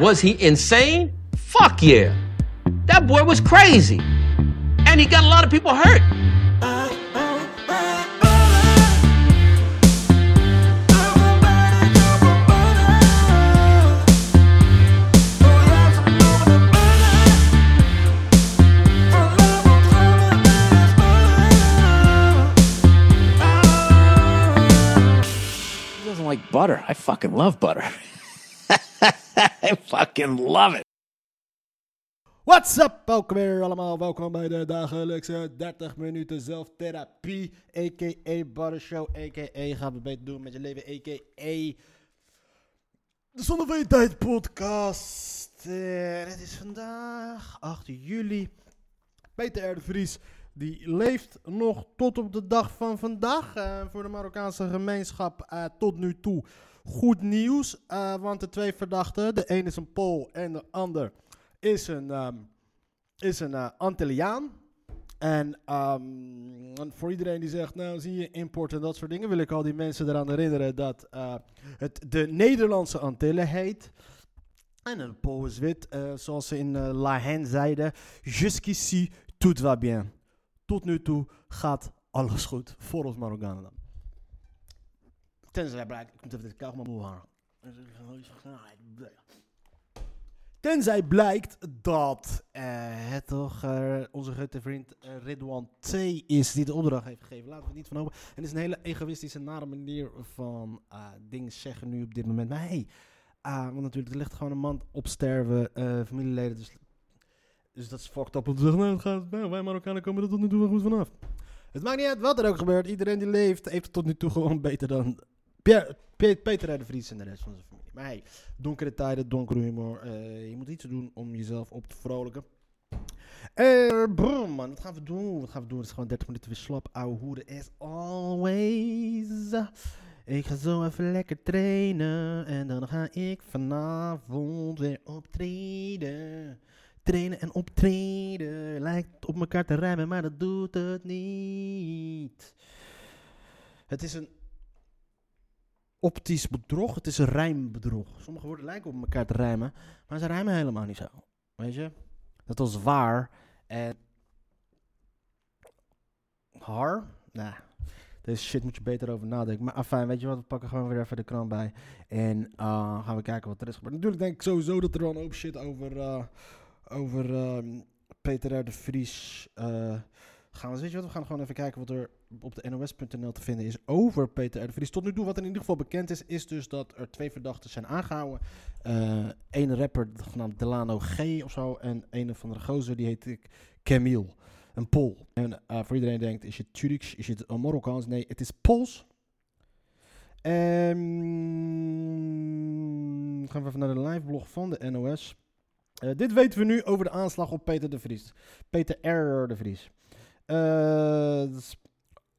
Was he insane? Fuck yeah. That boy was crazy. And he got a lot of people hurt. He doesn't like butter. I fucking love butter. I fucking love it. What's up? Welkom weer allemaal. Welkom bij de dagelijkse 30 minuten zelftherapie. A.k.a. Butter Show. A.k.a. Gaan we beter doen met je leven. A.k.a. De Zonde van je Tijd podcast. En het is vandaag 8 juli. Peter R. de Vries. Die leeft nog tot op de dag van vandaag. Eh, voor de Marokkaanse gemeenschap eh, tot nu toe goed nieuws. eh, want de twee verdachten, de een is een Pool en de ander is een, ehm, is een eh, Antilliaan. En ehm, en voor iedereen die zegt, nou zie je import en dat soort dingen, wil ik al die mensen eraan herinneren dat eh, het de Nederlandse Antillen heet. En een Pool is wit, zoals ze in La Haine zeiden. Jusqu'ici, tout va bien. Tot nu toe gaat alles goed voor ons Marokkanen. Tenzij blijkt, ik moet even dit moe hangen. Tenzij blijkt dat eh, het toch eh, onze grote vriend eh, Ridwan T. is die de opdracht heeft gegeven. Laten we het niet van hopen. En het is een hele egoïstische, nare manier van dingen zeggen nu op dit moment. Maar hey, want natuurlijk, er ligt gewoon een man op sterven, familieleden. Dus, dus dat is fucked up om te zeggen, nou, gaat, nou, wij Marokkanen komen er tot nu toe wel goed vanaf. Het maakt niet uit wat er ook gebeurt. Iedereen die leeft, heeft tot nu toe gewoon beter dan Pierre, Pe- Peter de Vries en de rest van zijn familie. Maar hey, donkere tijden, donkere humor. eh, je moet iets doen om jezelf op te vrolijken. Eh, bro, man, wat gaan we doen? Wat gaan we doen? Het is gewoon 30 minuten weer slap. Ouwe hoeren as always. Ik ga zo even lekker trainen. En dan ga ik vanavond weer optreden. Trainen en optreden. Lijkt op elkaar te rijmen, maar dat doet het niet. Het is een optisch bedrog. Het is rijmbedrog. Sommige woorden lijken op elkaar te rijmen, maar ze rijmen helemaal niet zo. Weet je? Dat was waar. En. Har? Nou, deze shit moet je beter over nadenken. Maar afijn, weet je wat? We pakken gewoon weer even de krant bij. En eh, gaan we kijken wat er is gebeurd. Natuurlijk denk ik sowieso dat er wel een hoop shit over. eh, over ehm, Peter de Vries. eh, gaan we, weet je wat? We gaan gewoon even kijken wat er op de NOS.nl te vinden is over Peter R. de Vries. Tot nu toe, wat in ieder geval bekend is, is dus dat er twee verdachten zijn aangehouden. Eén rapper genaamd Delano G of zo. En een van de gozer, die heet ik Camille. Een Pool. En eh, voor iedereen denkt, is het Turks, is het Marokkaans? Nee, het is Pools. Ehm, gaan we even naar de liveblog van de NOS. Eh, dit weten we nu over de aanslag op Peter de Vries. Peter R. de Vries. Eh, dus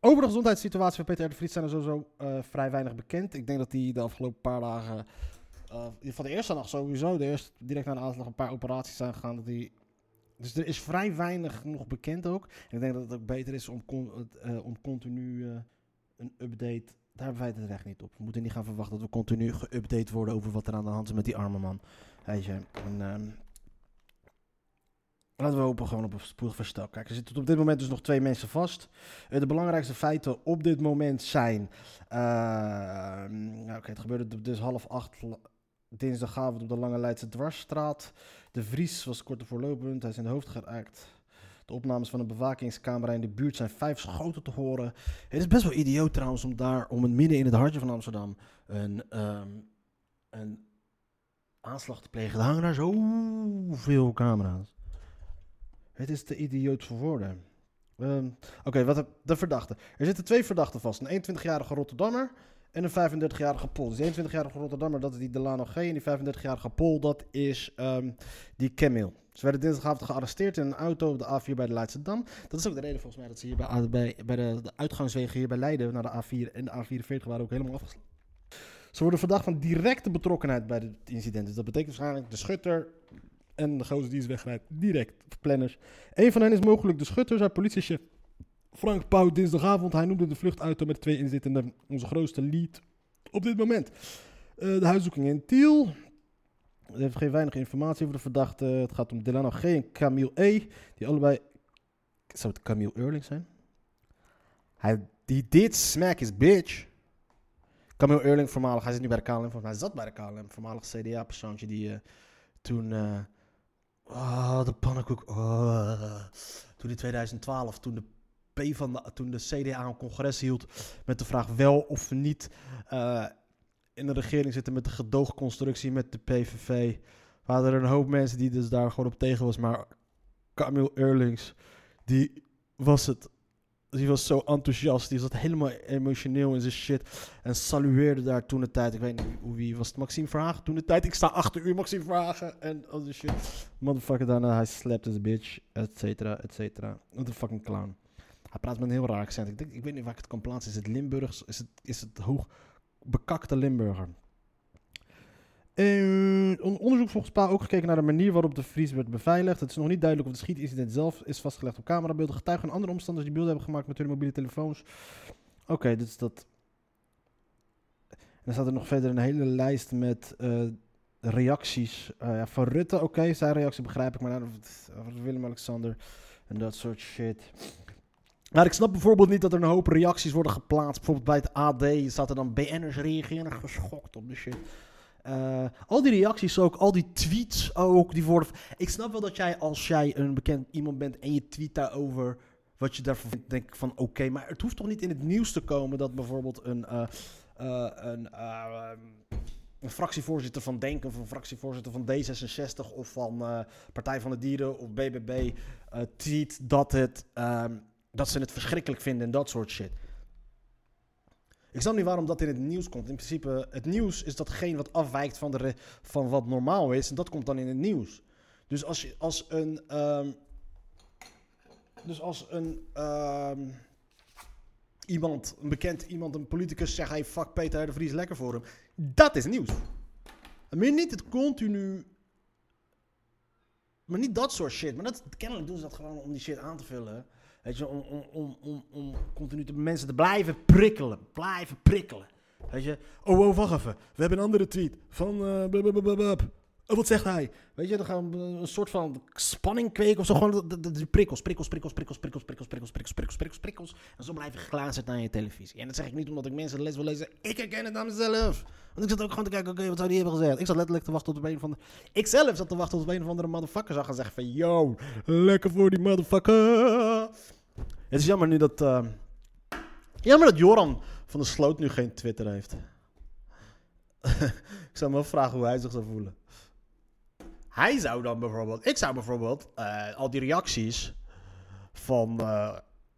over de gezondheidssituatie van Peter R. de Vries zijn er sowieso eh, vrij weinig bekend. Ik denk dat hij de afgelopen paar dagen, eh, van de eerste nacht sowieso, de eerste, direct na de aanslag, een paar operaties zijn gegaan. Dat hij, dus er is vrij weinig nog bekend ook. Ik denk dat het beter is om, eh, om continu een update. Daar hebben wij het echt niet op. We moeten niet gaan verwachten dat we continu geüpdate worden over wat er aan de hand is met die arme man. Weet je. En, ehm, Laten we hopen gewoon op een spoedig verstel. Kijk, er zitten op dit moment dus nog twee mensen vast. Eh, de belangrijkste feiten op dit moment zijn... eh, nou, Oké, het gebeurde dus half acht dinsdagavond op de Lange Leidse Dwarsstraat. De Vries was kort ervoor lopend. Hij is in de hoofd geraakt. De opnames van een bewakingscamera in de buurt zijn vijf schoten te horen. Het is best wel idioot trouwens om daar, om het midden in het hartje van Amsterdam, een, ehm, een aanslag te plegen. Er hangen daar zoveel camera's. Het is te idioot voor woorden. Ehm, Oké, wat de verdachte. Er zitten twee verdachten vast. Een 21-jarige Rotterdammer en een 35-jarige Pool. Dus die 21-jarige Rotterdammer, dat is die Delano G. En die 35-jarige Pool, dat is ehm, die Camille. Ze werden dinsdagavond gearresteerd in een auto op de A4 bij de Leidse Dam. Dat is ook de reden volgens mij dat ze hier bij, bij, bij de, de uitgangswegen hier bij Leiden naar de A4 en de A44 waren ook helemaal afgesloten. Ze worden verdacht van directe betrokkenheid bij het incident. Dus dat betekent waarschijnlijk de schutter en de gozer die is wegrijdt. Direct, planners. Een van hen is mogelijk de schutter, zei politiechef Frank Pauw dinsdagavond. Hij noemde de vluchtauto met twee inzittenden onze grootste lead op dit moment. Eh, de huiszoeking in Tiel. Er heeft geen weinig informatie over de verdachte. Het gaat om Delano G. en Camille E. Die allebei... Zou het Camille Eurling zijn? Hij die did smack his bitch. Camille Eurling, voormalig. Hij zit nu bij de KLM. Mij zat bij de KLM. Voormalig CDA-persoontje die eh, toen... eh oh, de pannenkoek. Oh, toen in 2012, toen de P van toen de CDA een congres hield met de vraag wel of niet eh, in de regering zitten met de gedoogconstructie met de PVV. Waren er een hoop mensen die dus daar gewoon op tegen was. Maar Camille Eurlings, die was het. Die was zo enthousiast. Die zat helemaal emotioneel in zijn shit. En salueerde daar toen de tijd. Ik weet niet hoe wie was het. Maxime Verhagen toen de tijd. Ik sta achter u, Maxime Verhagen. En al die shit. Motherfucker daarna. Hij slapt his bitch. Et cetera, et cetera. A fucking clown. Hij praat met een heel raar accent. Ik, denk, ik weet niet waar ik het kan plaatsen. Is het Limburgs? Is het, is het hoog bekakte Limburger? Een onderzoek volgens Pa ook gekeken naar de manier waarop de Vries werd beveiligd. Het is nog niet duidelijk of de schietincident zelf is vastgelegd op camerabeelden. Getuigen en andere omstanders die beelden hebben gemaakt met hun mobiele telefoons. Oké, is dat. En dan staat er nog verder een hele lijst met eh, reacties uh, ja, van Rutte. Oké, zijn reactie begrijp ik, maar nou, Willem-Alexander en dat soort shit. Maar ik snap bijvoorbeeld niet dat er een hoop reacties worden geplaatst. Bijvoorbeeld bij het AD staat er dan BN'ers reageren geschokt op de shit. Uh, al die reacties ook, al die tweets ook, die worden... Ik snap wel dat jij, als jij een bekend iemand bent en je tweet daarover wat je daarvan vindt, denk ik van oké. Maar het hoeft toch niet in het nieuws te komen dat bijvoorbeeld een, uh, uh, een, een, fractievoorzitter van Denken of een fractievoorzitter van D66 of van Partij van de Dieren of BBB tweet dat, het, um, dat ze het verschrikkelijk vinden en dat soort shit. Ik snap niet waarom dat in het nieuws komt. In principe, het nieuws is datgene wat afwijkt van, de van wat normaal is. En dat komt dan in het nieuws. Dus als, je, als een... Um, dus als een... Um, iemand, een bekend iemand, een politicus zegt... Hey, fuck Peter de Vries, lekker voor hem. Dat is nieuws. Maar niet het continu... Maar niet dat soort shit. Maar dat, kennelijk doen ze dat gewoon om die shit aan te vullen. Weet je, om, om, om, om, continu de mensen te blijven prikkelen. Blijven prikkelen. Weet je, oh, oh, wacht even. We hebben een andere tweet van. Uh, oh, wat zegt hij? Weet je, dan gaan we een soort van spanning kweken of zo. Gewoon de, de, de prikkels, prikkels, prikkels, prikkels, prikkels, prikkels, prikkels, prikkels, prikkels, prikkels, prikkels. En zo blijven glazen naar je televisie. En dat zeg ik niet omdat ik mensen de les wil lezen. Ik herken het aan mezelf. Want ik zat ook gewoon te kijken, oké, wat zou die hebben gezegd? Ik zat letterlijk te wachten tot op een van de... Ik zelf zat te wachten tot een of andere motherfucker zou gaan zeggen van... Yo, lekker voor die motherfucker. Het is jammer nu dat. Uh, jammer dat Joran van der Sloot nu geen Twitter heeft. ik zou me wel vragen hoe hij zich zou voelen. Hij zou dan bijvoorbeeld. Ik zou bijvoorbeeld uh, al die reacties van. Uh,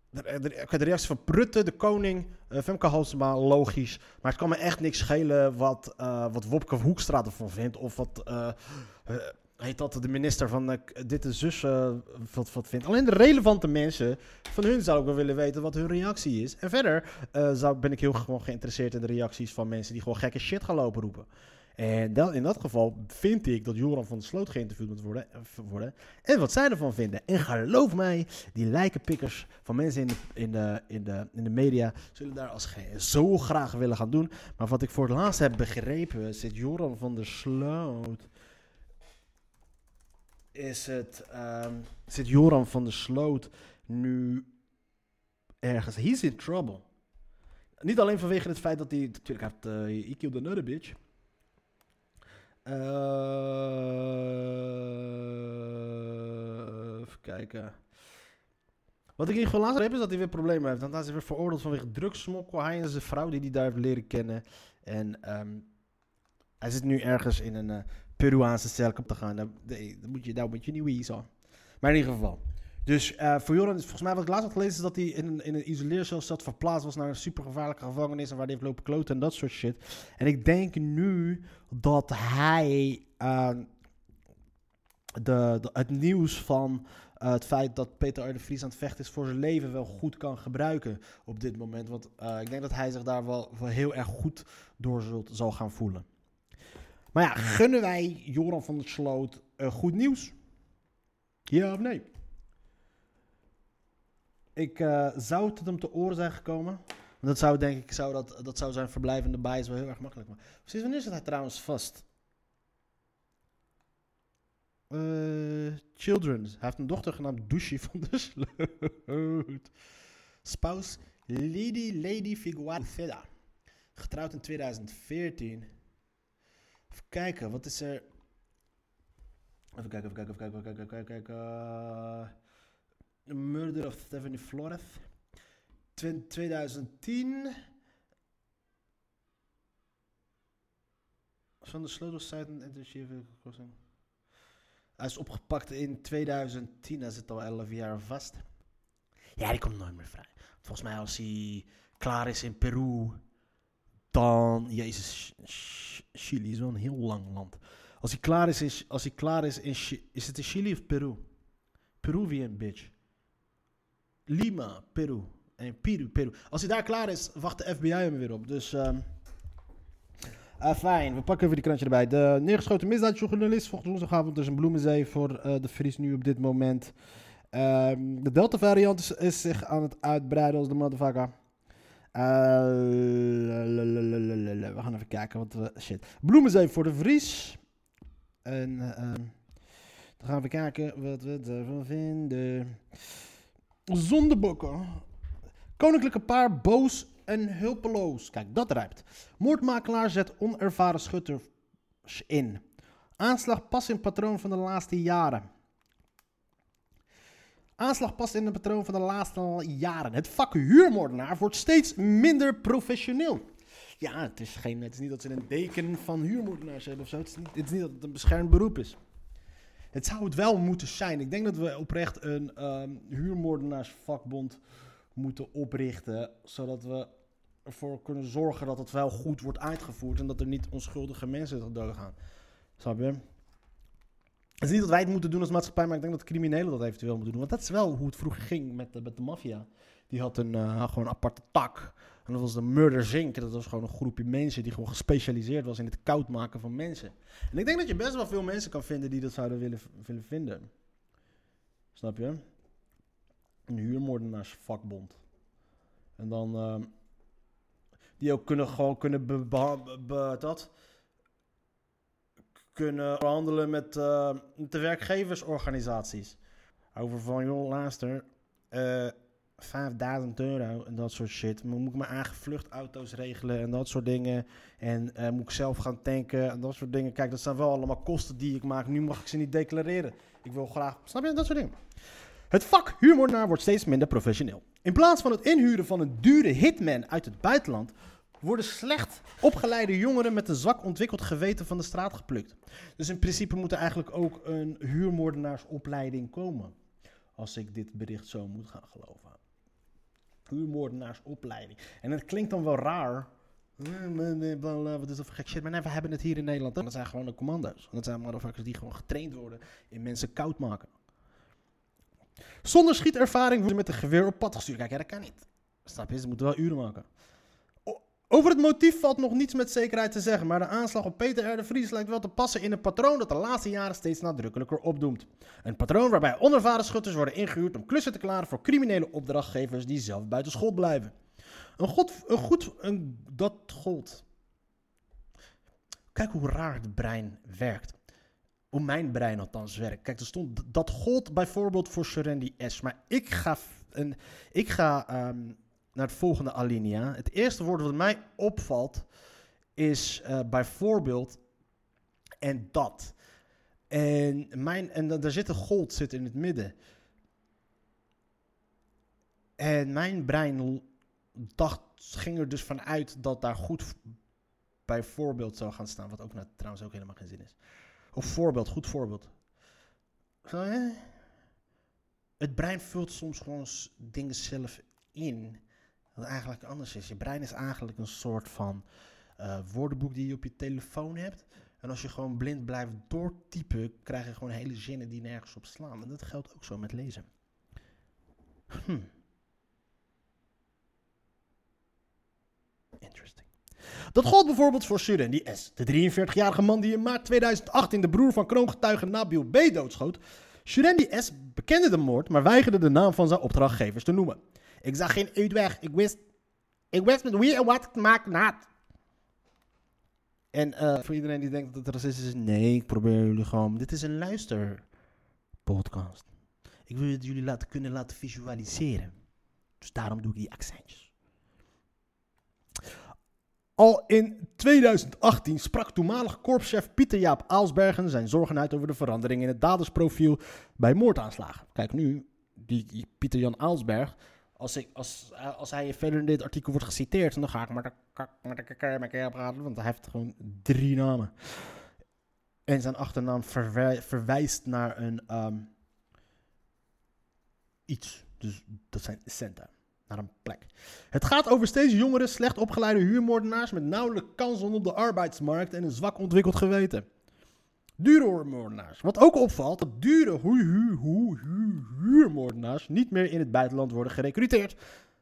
de, de, de, reactie van Prutte, de koning, uh, Femke Halsema, logisch. Maar het kan me echt niks schelen wat, wat Wopke Hoekstra ervan vindt. Of wat heet dat de minister van uh, dit en zus uh, wat, wat vindt. Alleen de relevante mensen, van hun zou ik wel willen weten wat hun reactie is. En verder uh, zou, ben ik heel gewoon geïnteresseerd in de reacties van mensen die gewoon gekke shit gaan lopen roepen. En dat, in dat geval vind ik dat Joran van der Sloot geïnterviewd moet worden, worden. En wat zij ervan vinden. En geloof mij, die lijkenpikkers van mensen in de, in, de, in, de, in de media zullen daar als zo graag willen gaan doen. Maar wat ik voor het laatst heb begrepen, zit Joran van der Sloot is het, um, zit Joran van der Sloot nu ergens. He's in trouble. Niet alleen vanwege het feit dat hij. Natuurlijk, hij killed another bitch. Uh, even kijken. Wat ik in ieder geval heb is dat hij weer problemen heeft. Want hij is weer veroordeeld vanwege drugssmokkel. Hij en zijn vrouw die hij daar heeft leren kennen. En um, hij zit nu ergens in een uh, Peruaanse cel op te gaan. Dan, moet je, daar moet je niet wezen. Maar in ieder geval. Dus uh, voor Joran, volgens mij wat ik laatst had gelezen, is dat hij in, in een isoleercel zat, verplaatst was naar een supergevaarlijke gevangenis en waar hij heeft lopen kloten en dat soort shit. En ik denk nu dat hij uh, de, het nieuws van uh, het feit dat Peter R. aan het vechten is voor zijn leven wel goed kan gebruiken op dit moment. Want ik denk dat hij zich daar wel, heel erg goed door zal gaan voelen. Maar ja, gunnen wij Joran van der Sloot goed nieuws? Ja of nee? Ik uh, zou het hem te oren zijn gekomen. Dat zou denk ik, zou dat, dat zou zijn verblijvende bias wel heel erg makkelijk maken. Precies wanneer zit hij trouwens vast? Eh, children. Hij heeft een dochter genaamd Douche van de Sloot. Spouse Lady Lady Figueroa. Getrouwd in 2014. Even kijken, wat is er... Even kijken, even kijken, even kijken, even kijken, even kijken. The Murder of Stephanie Flores. Twen- 2010. Van de sleutelsite en crossing. Hij is opgepakt in 2010. Hij zit al 11 jaar vast. Ja, die komt nooit meer vrij. Volgens mij als hij klaar is in Peru, dan... Jezus, Ch- Chili is wel een heel lang land. Als hij klaar is als hij klaar is in... Is het in Chili of Peru? Peruvian bitch. Lima, Peru. En Peru, Peru. Als hij daar klaar is, wacht de FBI hem weer op. Dus... ehm ah, fijn, we pakken even die krantje erbij. De neergeschoten misdaadjournalist volgt woensdagavond dus een bloemenzee voor eh, de Fries nu op dit moment. Ehm, de Delta-variant is, is zich aan het uitbreiden als de motherfucker. Eh, we gaan even kijken wat we... Shit. Bloemenzee voor de Vries. En eh, ehm, dan gaan we kijken wat we ervan vinden. Zondebokken. Koninklijke paar boos en hulpeloos. Kijk, dat rijpt. Moordmakelaar zet onervaren schutters in. Aanslag past in patroon van de laatste jaren. Aanslag past in het patroon van de laatste jaren. Het vak huurmoordenaar wordt steeds minder professioneel. Ja, het is, geen, het is niet dat ze een deken van huurmoordenaars hebben of zo. Het niet, het is niet dat het een beschermd beroep is. Het zou het wel moeten zijn. Ik denk dat we oprecht een ehm, huurmoordenaarsvakbond moeten oprichten. Zodat we ervoor kunnen zorgen dat het wel goed wordt uitgevoerd. En dat er niet onschuldige mensen doodgaan. Snap je? Het is niet dat wij het moeten doen als maatschappij, maar ik denk dat criminelen dat eventueel moeten doen. Want dat is wel hoe het vroeger ging met de, met de maffia. Die had een, eh, gewoon een aparte tak. En dat was de Murder Zinc. Dat was gewoon een groepje mensen die gewoon gespecialiseerd was in het koud maken van mensen. En ik denk dat je best wel veel mensen kan vinden die dat zouden willen, willen vinden. Snap je? Een huurmoordenaarsvakbond. En dan... ehm, die ook kunnen gewoon kunnen be, dat kunnen handelen met eh, de werkgeversorganisaties. Over van, joh, luister, eh 5000 euro en dat soort shit. Moet ik mijn eigen vluchtauto's regelen en dat soort dingen. En eh, moet ik zelf gaan tanken en dat soort dingen. Kijk, dat zijn wel allemaal kosten die ik maak. Nu mag ik ze niet declareren. Ik wil graag, snap je, dat soort dingen. Het vak huurmoordenaar wordt steeds minder professioneel. In plaats van het inhuren van een dure hitman uit het buitenland, worden slecht opgeleide jongeren met een zwak ontwikkeld geweten van de straat geplukt. Dus in principe moet er eigenlijk ook een huurmoordenaarsopleiding komen. Als ik dit bericht zo moet gaan geloven. Huurmoordenaarsopleiding. En het klinkt dan wel raar. Eh, bla, Wat is dat voor gek shit? Maar nee, we hebben het hier in Nederland. Dat zijn gewoon de commando's. Dat zijn motherfuckers die gewoon getraind worden in mensen koud maken. Zonder schietervaring worden ze met een geweer op pad gestuurd. Kijk, ja, dat kan niet. Snap je? Ze moeten wel uren maken. Over het motief valt nog niets met zekerheid te zeggen, maar de aanslag op Peter R. de Vries lijkt wel te passen in een patroon dat de laatste jaren steeds nadrukkelijker opdoemt. Een patroon waarbij onervaren schutters worden ingehuurd om klussen te klaren voor criminele opdrachtgevers die zelf buiten school blijven. Een, god, een goed, een, dat gold. Kijk hoe raar het brein werkt. Hoe mijn brein althans werkt. Kijk, er stond, dat gold bijvoorbeeld voor Serendi S. Maar ik ga, een, ik ga ehm, naar het volgende alinea. Het eerste woord wat mij opvalt is eh, bijvoorbeeld en dat. En, mijn, en da- daar zit een gold zit in het midden. En mijn brein dacht, ging er dus vanuit dat daar goed bijvoorbeeld zou gaan staan. Wat ook nou, trouwens ook helemaal geen zin is. Of voorbeeld, goed voorbeeld. Het brein vult soms gewoon dingen zelf in. Wat eigenlijk anders is. Je brein is eigenlijk een soort van eh, woordenboek die je op je telefoon hebt. En als je gewoon blind blijft doortypen, krijg je gewoon hele zinnen die nergens op slaan. En dat geldt ook zo met lezen. Hm. Interesting. Dat gold bijvoorbeeld voor Surendi S., de 43-jarige man die in maart 2018 de broer van kroongetuige Nabil B. doodschoot. Surendi S. bekende de moord, maar weigerde de naam van zijn opdrachtgevers te noemen. Ik zag geen uitweg. Ik wist, ik wist met wie en wat ik maken had. En eh, voor iedereen die denkt dat het racistisch is, nee, ik probeer jullie gewoon. Dit is een luisterpodcast. Ik wil het jullie laten kunnen laten visualiseren. Dus daarom doe ik die accentjes. Al in 2018 sprak toenmalig korpschef Pieter Jaap Aalsbergen zijn zorgen uit over de verandering in het dadersprofiel bij moordaanslagen. Kijk nu, die, die Pieter Jan Aalsberg, als, ik, als, als hij verder in dit artikel wordt geciteerd, dan ga ik maar de kak elkaar praten, want hij heeft gewoon drie namen. En zijn achternaam verwij- verwijst naar een ehm, iets. Dus dat zijn centen. Naar een plek. Het gaat over steeds jongere, slecht opgeleide huurmoordenaars met nauwelijks kansen op de arbeidsmarkt en een zwak ontwikkeld geweten. Dure huurmoordenaars. Wat ook opvalt, dat dure hu- hu- hu- hu- huurmoordenaars niet meer in het buitenland worden gerecruiteerd,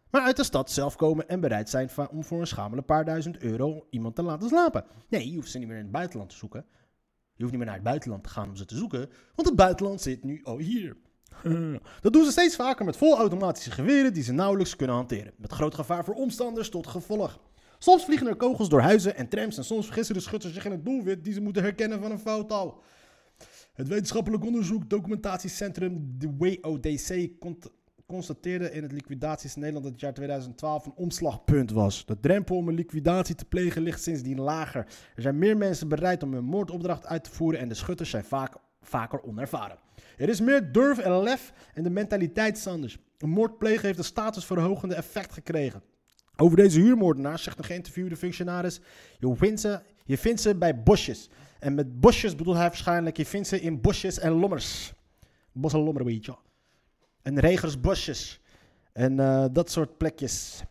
maar uit de stad zelf komen en bereid zijn om voor een schamele paar duizend euro iemand te laten slapen. Nee, je hoeft ze niet meer in het buitenland te zoeken. Je hoeft niet meer naar het buitenland te gaan om ze te zoeken, want het buitenland zit nu al hier. Dat doen ze steeds vaker met volautomatische geweren die ze nauwelijks kunnen hanteren. Met groot gevaar voor omstanders tot gevolg. Soms vliegen er kogels door huizen en trams en soms vergissen de schutters zich in het doelwit die ze moeten herkennen van een fouttal. Het wetenschappelijk onderzoek documentatiecentrum de WODC constateerde in het liquidaties Nederland dat het jaar 2012 een omslagpunt was. De drempel om een liquidatie te plegen ligt sindsdien lager. Er zijn meer mensen bereid om een moordopdracht uit te voeren en de schutters zijn vaak, vaker onervaren. Er is meer durf en lef en de mentaliteit is anders. Een moord plegen heeft een statusverhogende effect gekregen. Over deze huurmoordenaars zegt een geïnterviewde functionaris: je vindt, ze, je vindt ze bij bosjes. En met bosjes bedoelt hij waarschijnlijk: je vindt ze in bosjes en lommers. Bos en lommer, weet je. En regersbosjes. En eh, dat soort plekjes.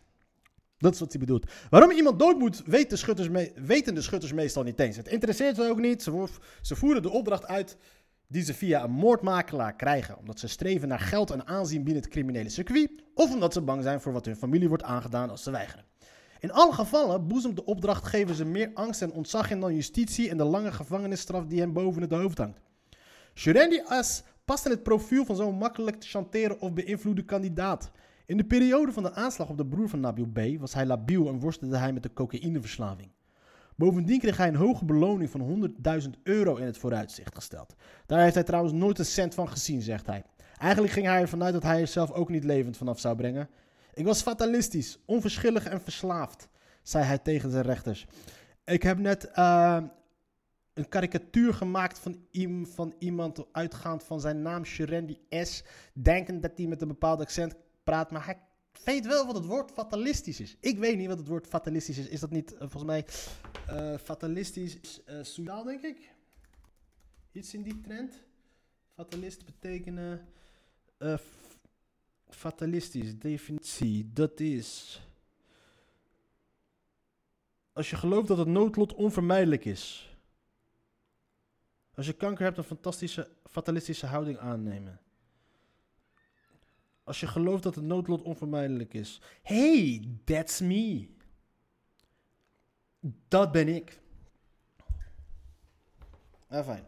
Dat is wat hij bedoelt. Waarom iemand dood moet, weten de schutters, weten de schutters meestal niet eens. Het interesseert ze ook niet. Ze voeren de opdracht uit die ze via een moordmakelaar krijgen. Omdat ze streven naar geld en aanzien binnen het criminele circuit. Of omdat ze bang zijn voor wat hun familie wordt aangedaan als ze weigeren. In alle gevallen boezemt de opdrachtgever ze meer angst en ontzag in dan justitie en de lange gevangenisstraf die hem boven het hoofd hangt. Shurendi As past in het profiel van zo'n makkelijk te chanteren of beïnvloeden kandidaat. In de periode van de aanslag op de broer van Nabil B. was hij labiel en worstelde hij met de cocaïneverslaving. Bovendien kreeg hij een hoge beloning van 100.000 euro in het vooruitzicht gesteld. Daar heeft hij trouwens nooit een cent van gezien, zegt hij. Eigenlijk ging hij ervan uit dat hij er zelf ook niet levend vanaf zou brengen. Ik was fatalistisch, onverschillig en verslaafd, zei hij tegen zijn rechters. Ik heb net eh, een karikatuur gemaakt van, van iemand uitgaand van zijn naam, Sherendi S. Denkend dat hij met een bepaald accent praat, maar hij weet wel wat het woord fatalistisch is. Ik weet niet wat het woord fatalistisch is. Is dat niet, eh, volgens mij, eh, fatalistisch is uh, denk ik? Iets in die trend? Fatalist betekenen... f- fatalistisch, definitie, dat is... Als je gelooft dat het noodlot onvermijdelijk is. Als je kanker hebt, een fantastische, fatalistische houding aannemen. Als je gelooft dat het noodlot onvermijdelijk is. Hey, that's me. Dat ben ik. Ah, fijn.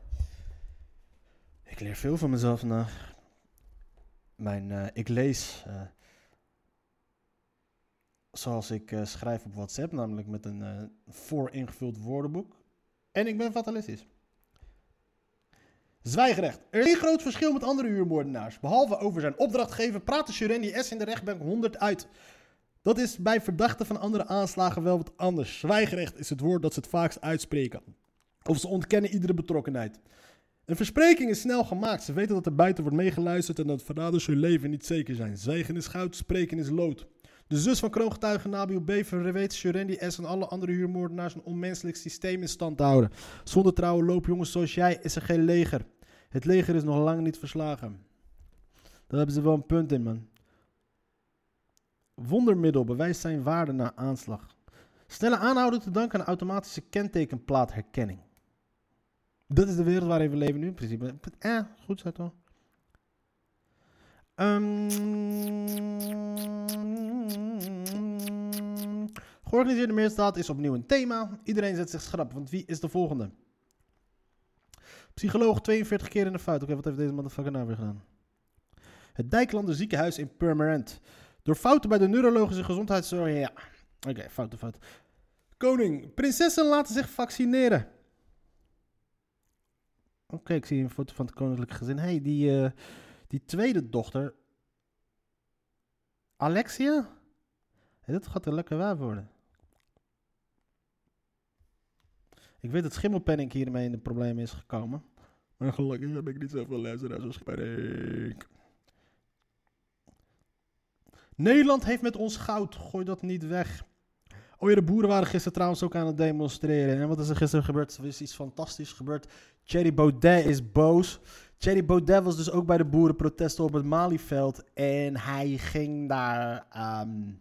Ik leer veel van mezelf vandaag. Mijn, eh, ik lees eh, zoals ik eh, schrijf op WhatsApp, namelijk met een eh, vooringevuld woordenboek. En ik ben fatalistisch. Zwijgerecht. Er is een groot verschil met andere huurmoordenaars. Behalve over zijn opdrachtgever praatte Shurendi S. in de rechtbank 100 uit. Dat is bij verdachten van andere aanslagen wel wat anders. Zwijgerecht is het woord dat ze het vaakst uitspreken. Of ze ontkennen iedere betrokkenheid. Een verspreking is snel gemaakt. Ze weten dat er buiten wordt meegeluisterd en dat verraders hun leven niet zeker zijn. Zwijgen is goud, spreken is lood. De zus van kroongetuige Nabil B. verweet Shurendi S. en alle andere huurmoordenaars een onmenselijk systeem in stand te houden. Zonder trouwe loopjongens zoals jij is er geen leger. Het leger is nog lang niet verslagen. Daar hebben ze wel een punt in, man. Wondermiddel bewijst zijn waarde na aanslag. Snelle aanhouden te danken aan automatische kentekenplaatherkenning. Dat is de wereld waarin we leven nu, in principe. Eh, goed zo toch? Ehm, georganiseerde misdaad is opnieuw een thema. Iedereen zet zich schrap, want wie is de volgende? Psycholoog 42 keer in de fout. Oké, wat heeft deze motherfucker nou weer gedaan? Het Dijklander ziekenhuis in Purmerend. Door fouten bij de neurologische gezondheidszorg. Ja, oké, fouten, fout. Koning, prinsessen laten zich vaccineren. Oké, ik zie een foto van het koninklijke gezin. hey, die, eh, die tweede dochter, Alexia? Hey, dat gaat een lekker waar worden. Ik weet dat Schimmelpenning hiermee in de problemen is gekomen. Maar gelukkig heb ik niet zoveel luisteraars als Penning. Nederland heeft met ons goud. Gooi dat niet weg. Oh ja, de boeren waren gisteren trouwens ook aan het demonstreren. En wat is er gisteren gebeurd? Er is iets fantastisch gebeurd. Thierry Baudet is boos. Thierry Baudet was dus ook bij de boerenprotesten op het Malieveld. En hij ging daar... ehm,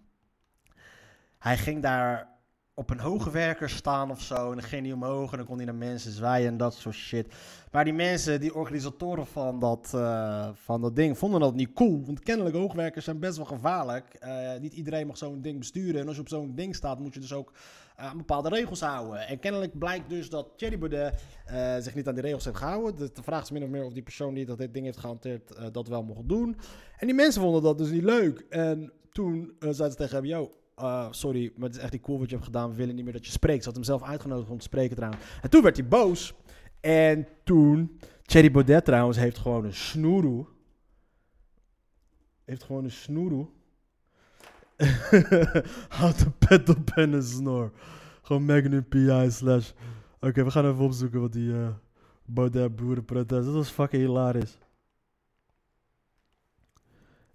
hij ging daar op een hoge werker staan of zo. En dan ging hij omhoog en dan kon hij naar mensen zwaaien en dat soort shit. Maar die mensen, die organisatoren van dat, eh, van dat ding, vonden dat niet cool. Want kennelijk hoogwerkers zijn best wel gevaarlijk. Eh, niet iedereen mag zo'n ding besturen. En als je op zo'n ding staat, moet je dus ook eh, aan bepaalde regels houden. En kennelijk blijkt dus dat Thierry Baudet zich niet aan die regels heeft gehouden. De, vraag is min of meer of die persoon die dat dit ding heeft gehanteerd eh, dat wel mocht doen. En die mensen vonden dat dus niet leuk. En toen zeiden ze tegen hem, yo, eh, sorry, maar het is echt niet cool wat je hebt gedaan. We willen niet meer dat je spreekt. Ze had hem zelf uitgenodigd om te spreken trouwens. En toen werd hij boos. En toen, Thierry Baudet trouwens heeft gewoon een snoeroe. Heeft gewoon een snoeroe. Had een pet op en een snor. Gewoon Magnum PI slash. Oké, we gaan even opzoeken wat die eh Baudet boerenprotest. Dat was fucking hilarisch.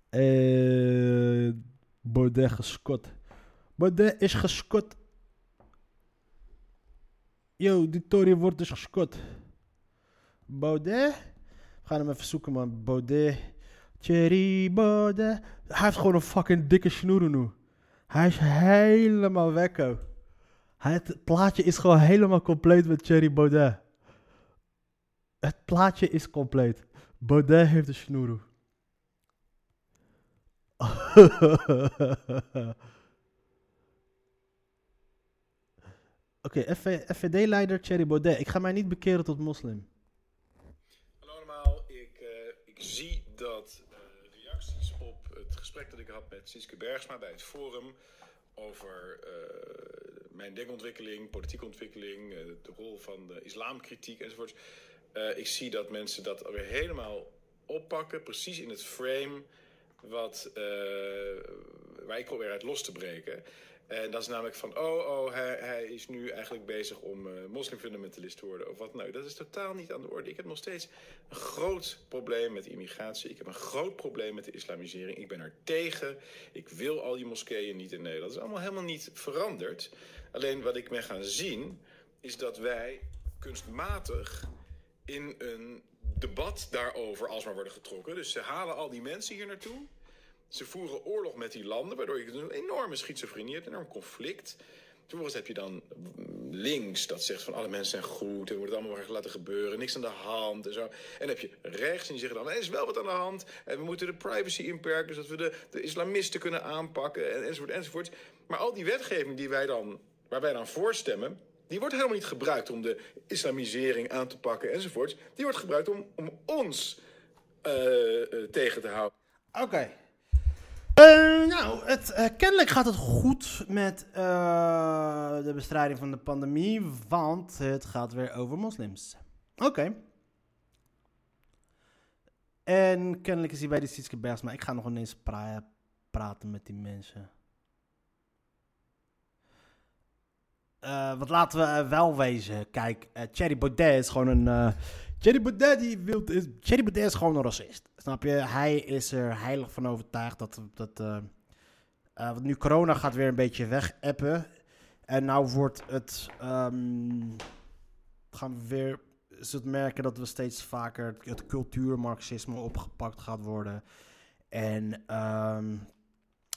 Eh, Baudet Baudet is geschot. Yo, die Tory wordt dus geschot. Baudet? We gaan hem even zoeken, man. Baudet. Thierry Baudet. Hij heeft gewoon een fucking dikke snoer nu. Hij is helemaal wekko. Het plaatje is gewoon helemaal compleet met Thierry Baudet. Het plaatje is compleet. Baudet heeft een snoer. Oké, FVD-leider Thierry Baudet. Ik ga mij niet bekeren tot moslim. Hallo allemaal, ik, eh, ik zie dat eh, reacties op het gesprek dat ik had met Siske Bergsma bij het Forum over eh, mijn denkontwikkeling, politieke ontwikkeling, de rol van de islamkritiek enzovoort. Ik zie dat mensen dat alweer helemaal oppakken, precies in het frame wat, waar ik probeer uit los te breken. En dat is namelijk van, oh, oh, hij, hij is nu eigenlijk bezig om eh, moslimfundamentalist te worden of wat nou. Dat is totaal niet aan de orde. Ik heb nog steeds een groot probleem met immigratie. Ik heb een groot probleem met de islamisering. Ik ben er tegen. Ik wil al die moskeeën niet in Nederland. Dat is allemaal helemaal niet veranderd. Alleen wat ik ben gaan zien, is dat wij kunstmatig in een debat daarover alsmaar worden getrokken. Dus ze halen al die mensen hier naartoe. Ze voeren oorlog met die landen, waardoor je een enorme schizofrenie hebt, een enorm conflict. Vervolgens heb je dan links dat zegt van alle mensen zijn goed en wordt allemaal maar laten gebeuren, niks aan de hand en zo. En heb je rechts en die zeggen dan er is wel wat aan de hand en we moeten de privacy inperken zodat we de, de islamisten kunnen aanpakken en, enzovoort enzovoort. Maar al die wetgeving die wij dan, waar wij dan voor stemmen, die wordt helemaal niet gebruikt om de islamisering aan te pakken enzovoort. Die wordt gebruikt om, om ons eh, eh, tegen te houden. Oké. Eh, nou, het, eh, kennelijk gaat het goed met eh, de bestrijding van de pandemie, want het gaat weer over moslims. Oké. En kennelijk is hij bij de Sietske Bergsma. Ik ga nog ineens pra- praten met die mensen. Wat laten we wel wezen. Kijk, Thierry Baudet is gewoon een... eh Thierry Baudet, wil, is, is gewoon een racist. Snap je? Hij is er heilig van overtuigd dat... dat eh, eh, want nu corona gaat weer een beetje weg-appen. En nou wordt het... ehm, gaan we weer... Zult merken dat we steeds vaker het, het cultuurmarxisme opgepakt gaat worden. En... ehm,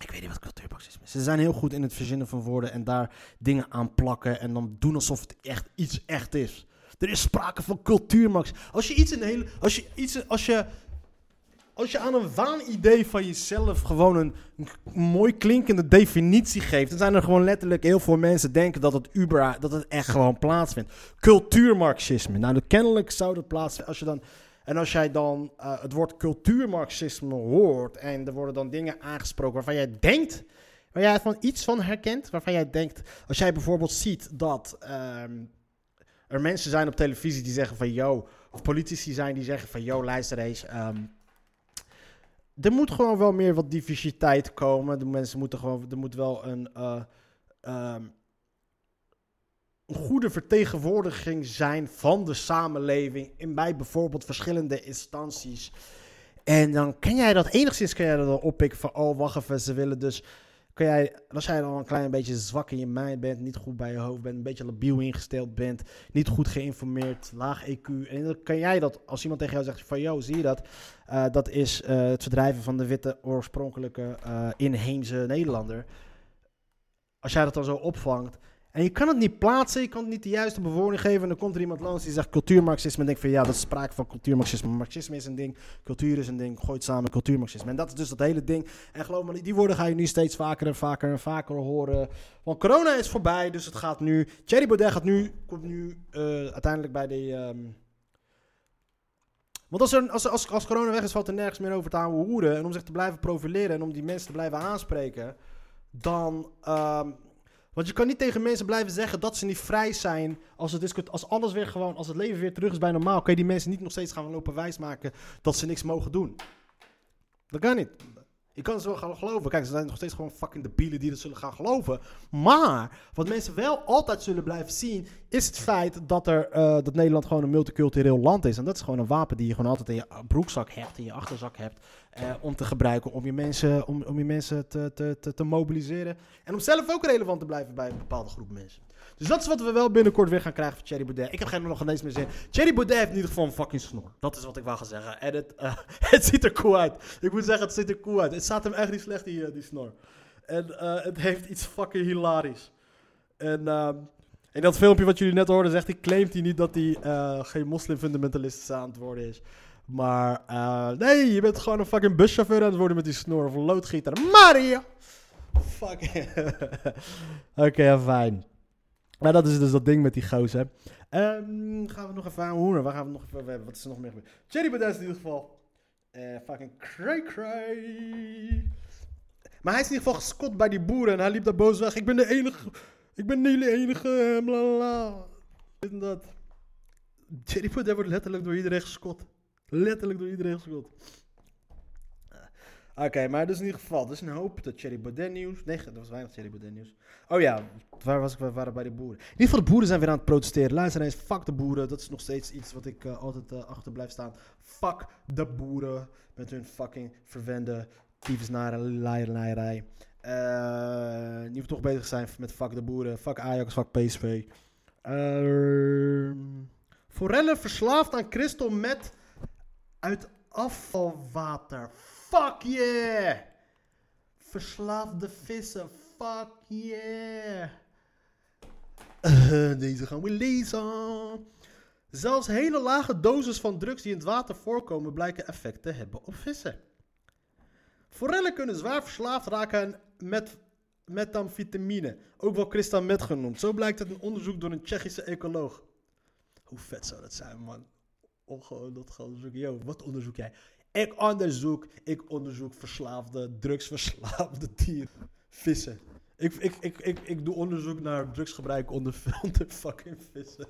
ik weet niet wat cultuurmarxisme is. Ze zijn heel goed in het verzinnen van woorden en daar dingen aan plakken en dan doen alsof het echt iets echt is. Er is sprake van cultuurmarx. Als je iets een hele, als je iets, als je, als je aan een waanidee van jezelf gewoon een, mooi klinkende definitie geeft, dan zijn er gewoon letterlijk heel veel mensen denken dat het uber, dat het echt gewoon plaatsvindt. Cultuurmarxisme. Nou, kennelijk zou dat plaatsvinden als je dan en als jij dan eh, het woord cultuurmarxisme hoort en er worden dan dingen aangesproken waarvan jij denkt waar jij van iets van herkent? Waarvan jij denkt, als jij bijvoorbeeld ziet dat ehm, er mensen zijn op televisie die zeggen van, yo, of politici zijn die zeggen van, yo, luister eens, ehm, er moet gewoon wel meer wat diversiteit komen. De mensen moeten gewoon, er moet wel een, eh, ehm, een goede vertegenwoordiging zijn van de samenleving in bij bijvoorbeeld verschillende instanties. En dan kan jij dat enigszins kan jij dat al oppikken van, oh wacht even, ze willen dus kan jij, als jij dan een klein beetje zwak in je mind bent, niet goed bij je hoofd bent, een beetje labiel ingesteld bent, niet goed geïnformeerd, laag EQ, en dan kan jij dat, als iemand tegen jou zegt van, yo, zie je dat? Uh, dat is uh, het verdrijven van de witte oorspronkelijke uh, inheemse Nederlander. Als jij dat dan zo opvangt, en je kan het niet plaatsen, je kan het niet de juiste bewoning geven. En dan komt er iemand langs die zegt cultuurmarxisme. En denkt van ja, dat is sprake van cultuurmarxisme. Marxisme is een ding, cultuur is een ding. Gooit samen cultuurmarxisme. En dat is dus dat hele ding. En geloof me, die woorden ga je nu steeds vaker en vaker en vaker horen. Want corona is voorbij, dus het gaat nu. Thierry Baudet gaat nu, komt nu uh, uiteindelijk bij de. Um... want als, er, als, als, als corona weg is, valt er nergens meer over te houden. En om zich te blijven profileren en om die mensen te blijven aanspreken, dan. Um, want je kan niet tegen mensen blijven zeggen dat ze niet vrij zijn. Als, het als alles weer gewoon, als het leven weer terug is bij normaal, kan je die mensen niet nog steeds gaan lopen wijsmaken dat ze niks mogen doen. Dat kan niet. Je kan ze wel gaan geloven. Kijk, ze zijn nog steeds gewoon fucking debielen die dat zullen gaan geloven. Maar wat mensen wel altijd zullen blijven zien, is het feit dat, er, uh, dat Nederland gewoon een multicultureel land is. En dat is gewoon een wapen die je gewoon altijd in je broekzak hebt, in je achterzak hebt. Uh, om te gebruiken om je mensen, om, om je mensen te, te, te, te mobiliseren. En om zelf ook relevant te blijven bij een bepaalde groep mensen. Dus dat is wat we wel binnenkort weer gaan krijgen van Thierry Baudet. Ik heb geen nog ineens meer zin. Thierry Baudet heeft in ieder geval een fucking snor. Dat is wat ik wou gaan zeggen. En het, het ziet er cool uit. Ik moet zeggen, het ziet er cool uit. Het staat hem echt niet slecht, die, uh, die snor. En uh, het heeft iets fucking hilarisch. En ehm, in dat filmpje wat jullie net hoorden, zegt hij, claimt hij niet dat hij geen moslimfundamentalist aan het worden is. Maar nee, je bent gewoon een fucking buschauffeur aan het worden met die snor. Of loodgieter. Mario! Fuck. Oké, fijn. Maar dat is dus dat ding met die gozer. Um, gaan we nog even aan hoeren. Waar gaan we nog even, wat is er nog meer gebeurd? Cherry Baudet in ieder geval. Uh, fucking cray cray. Maar hij is in ieder geval geskot bij die boeren. En hij liep daar boos weg. Ik ben de enige. Ik ben de enige. Bla Dit en dat. Baudet wordt letterlijk door iedereen geskot. Letterlijk door iedereen geskot. Oké, okay, maar dus in ieder geval, dus een hoop dat Cherry Baudet nieuws. Nee, dat was weinig Cherry Baudet nieuws. Oh ja, waar was ik? We waren bij de boeren. In ieder geval, de boeren zijn weer aan het protesteren. Luister eens, fuck de boeren. Dat is nog steeds iets wat ik uh, altijd uh, achter blijf staan. Fuck de boeren. Met hun fucking verwende tyfusnare laaierij. Uh, die we toch bezig zijn met fuck de boeren. Fuck Ajax, fuck PSV. Uh, Forelle verslaafd aan crystal met uit afvalwater. Fuck yeah! Verslaafde vissen. Fuck yeah! Deze gaan we lezen. Zelfs hele lage doses van drugs die in het water voorkomen blijken effect te hebben op vissen. Forellen kunnen zwaar verslaafd raken met methamfetamine, ook wel crystal met genoemd. Zo blijkt uit een onderzoek door een Tsjechische ecoloog. Hoe vet zou dat zijn, man? Oh, dat gaan onderzoeken. Yo, wat onderzoek jij? Ik onderzoek, ik onderzoek verslaafde, drugsverslaafde dieren. Vissen. Ik, ik, ik, ik, ik doe onderzoek naar drugsgebruik onder, fucking vissen.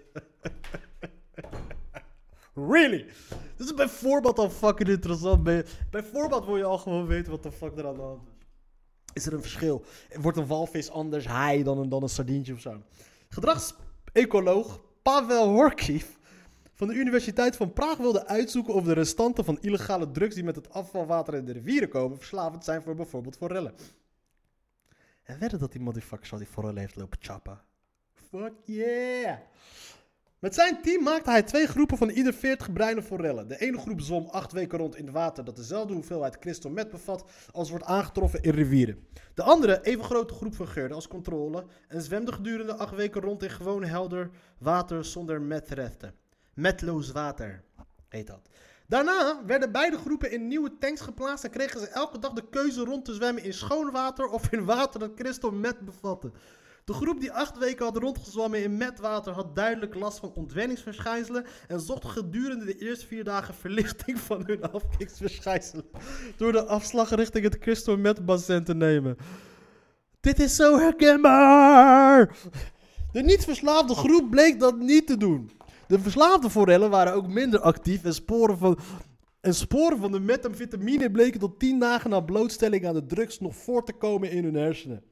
really? Dit is bijvoorbeeld al fucking interessant. Bij, bijvoorbeeld wil je al gewoon weten wat de fuck er aan de hand is. Is er een verschil? Wordt een walvis anders haai dan een, dan een sardientje of zo? Gedragsecoloog Pavel Horkiv van de Universiteit van Praag wilde uitzoeken of de restanten van illegale drugs die met het afvalwater in de rivieren komen verslavend zijn voor bijvoorbeeld forellen. En wedden dat die motherfucker al die forellen heeft lopen chappen. Fuck yeah! Met zijn team maakte hij twee groepen van ieder 40 bruine forellen. De ene groep zwom acht weken rond in het water dat dezelfde hoeveelheid crystal met bevat als wordt aangetroffen in rivieren. De andere, even grote groep fungeerde als controle en zwemde gedurende acht weken rond in gewoon helder water zonder metrechten. Metloos water heet dat. Daarna werden beide groepen in nieuwe tanks geplaatst en kregen ze elke dag de keuze rond te zwemmen in schoon water of in water dat kristal met bevatte. De groep die acht weken had rondgezwommen in metwater had duidelijk last van ontwenningsverschijnselen en zocht gedurende de eerste vier dagen verlichting van hun afkiksverschijnselen door de afslag richting het crystal te nemen. Dit is zo herkenbaar. De niet-verslaafde groep bleek dat niet te doen. De verslaafde forellen waren ook minder actief en sporen van, en sporen van de methamphetamine bleken tot 10 dagen na blootstelling aan de drugs nog voor te komen in hun hersenen.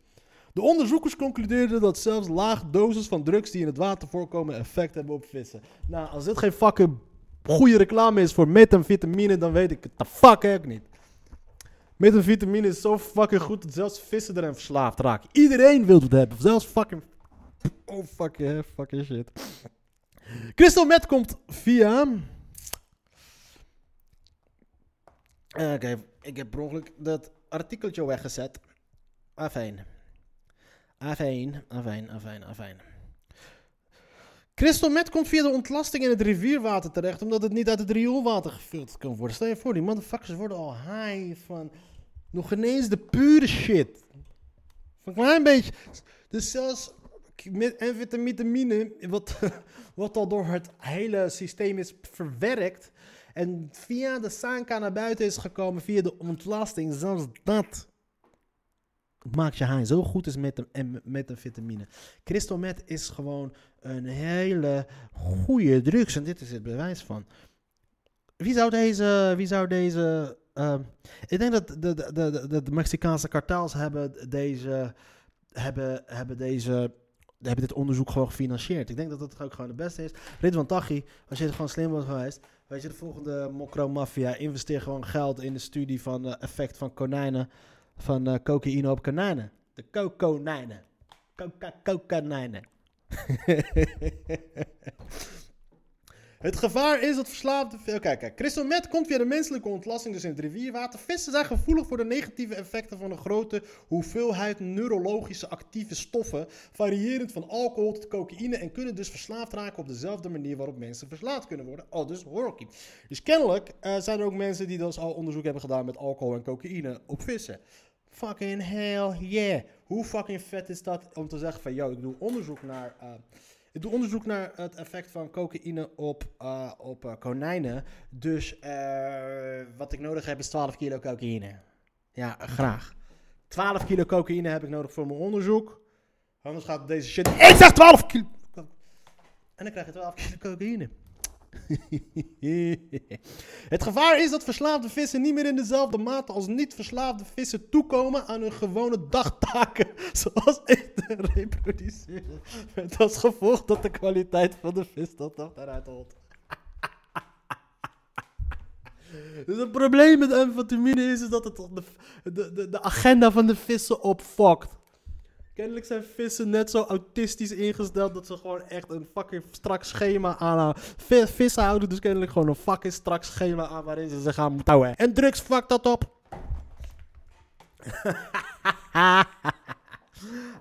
De onderzoekers concludeerden dat zelfs laag doses van drugs die in het water voorkomen effect hebben op vissen. Nou, als dit geen fucking goede reclame is voor methamphetamine, dan weet ik het de fuck ook niet. Methamphetamine is zo fucking goed dat zelfs vissen erin verslaafd raken. Iedereen wil het hebben. Zelfs fucking... Oh, fucking, fucking shit. Crystal meth komt via... Oké, ik heb per ongeluk dat artikeltje weggezet. Afijn. Afijn, afijn, afijn, afijn. Crystal meth komt via de ontlasting in het rivierwater terecht, omdat het niet uit het rioolwater gefilterd kan worden. Stel je voor, die motherfuckers worden al high van nog ineens de pure shit. Van een klein beetje. Dus zelfs met amfetamine, wat, wat al door het hele systeem is verwerkt en via de sanka naar buiten is gekomen, via de ontlasting, zelfs dat maakt je high. Zo goed is met een, met een vitamine. Crystal meth is gewoon een hele goede drugs. En dit is het bewijs van. Wie zou deze. Wie zou deze. Uh, ik denk dat de, de, de, de, de Mexicaanse kartels hebben deze. Hebben, hebben deze. Hebben dit onderzoek gewoon gefinancierd. Ik denk dat dat ook gewoon het beste is. Ridwan Taghi, als je er gewoon slim was geweest. Weet je, de volgende Mokro Mafia. Investeer gewoon geld in de studie van uh, effect van konijnen van uh, cocaïne op konijnen. De kokonijnen. Coca-cocanijnen. het gevaar is dat verslaafde... Kijk, kijk. Crystal komt via de menselijke ontlasting, dus in het rivierwater. Vissen zijn gevoelig voor de negatieve effecten van een grote hoeveelheid neurologische actieve stoffen, variërend van alcohol tot cocaïne, en kunnen dus verslaafd raken op dezelfde manier waarop mensen verslaafd kunnen worden. Oh, dus Horky. Dus kennelijk uh, zijn er ook mensen die dus al onderzoek hebben gedaan met alcohol en cocaïne op vissen. Fucking hell yeah. Hoe fucking vet is dat om te zeggen van, yo, ik doe onderzoek naar, uh, ik doe onderzoek naar het effect van cocaïne op, uh, op uh, konijnen. Dus wat ik nodig heb is 12 kilo cocaïne. Ja, graag. 12 kilo cocaïne heb ik nodig voor mijn onderzoek. Anders gaat deze shit... Ik zeg 12 kilo... En dan krijg je 12 kilo cocaïne. het gevaar is dat verslaafde vissen niet meer in dezelfde mate als niet verslaafde vissen toekomen aan hun gewone dagtaken, zoals eten en reproduceren. Met als gevolg dat de kwaliteit van de vis dat nog holt. Dus het probleem met amfetamine is, dat het de, de, de agenda van de vissen opfokt. Kennelijk zijn vissen net zo autistisch ingesteld dat ze gewoon echt een fucking strak schema aanhouden. Vissen houden dus kennelijk gewoon een fucking strak schema aan waarin ze zich gaan houden. En drugs fuck dat op.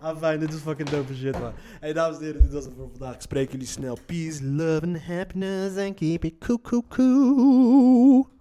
ah, fijn, dit is fucking dope shit, man. Hey, dames en heren, dit was het voor vandaag. Ik spreek jullie snel. Peace, love and happiness and keep it cool, cool, cool.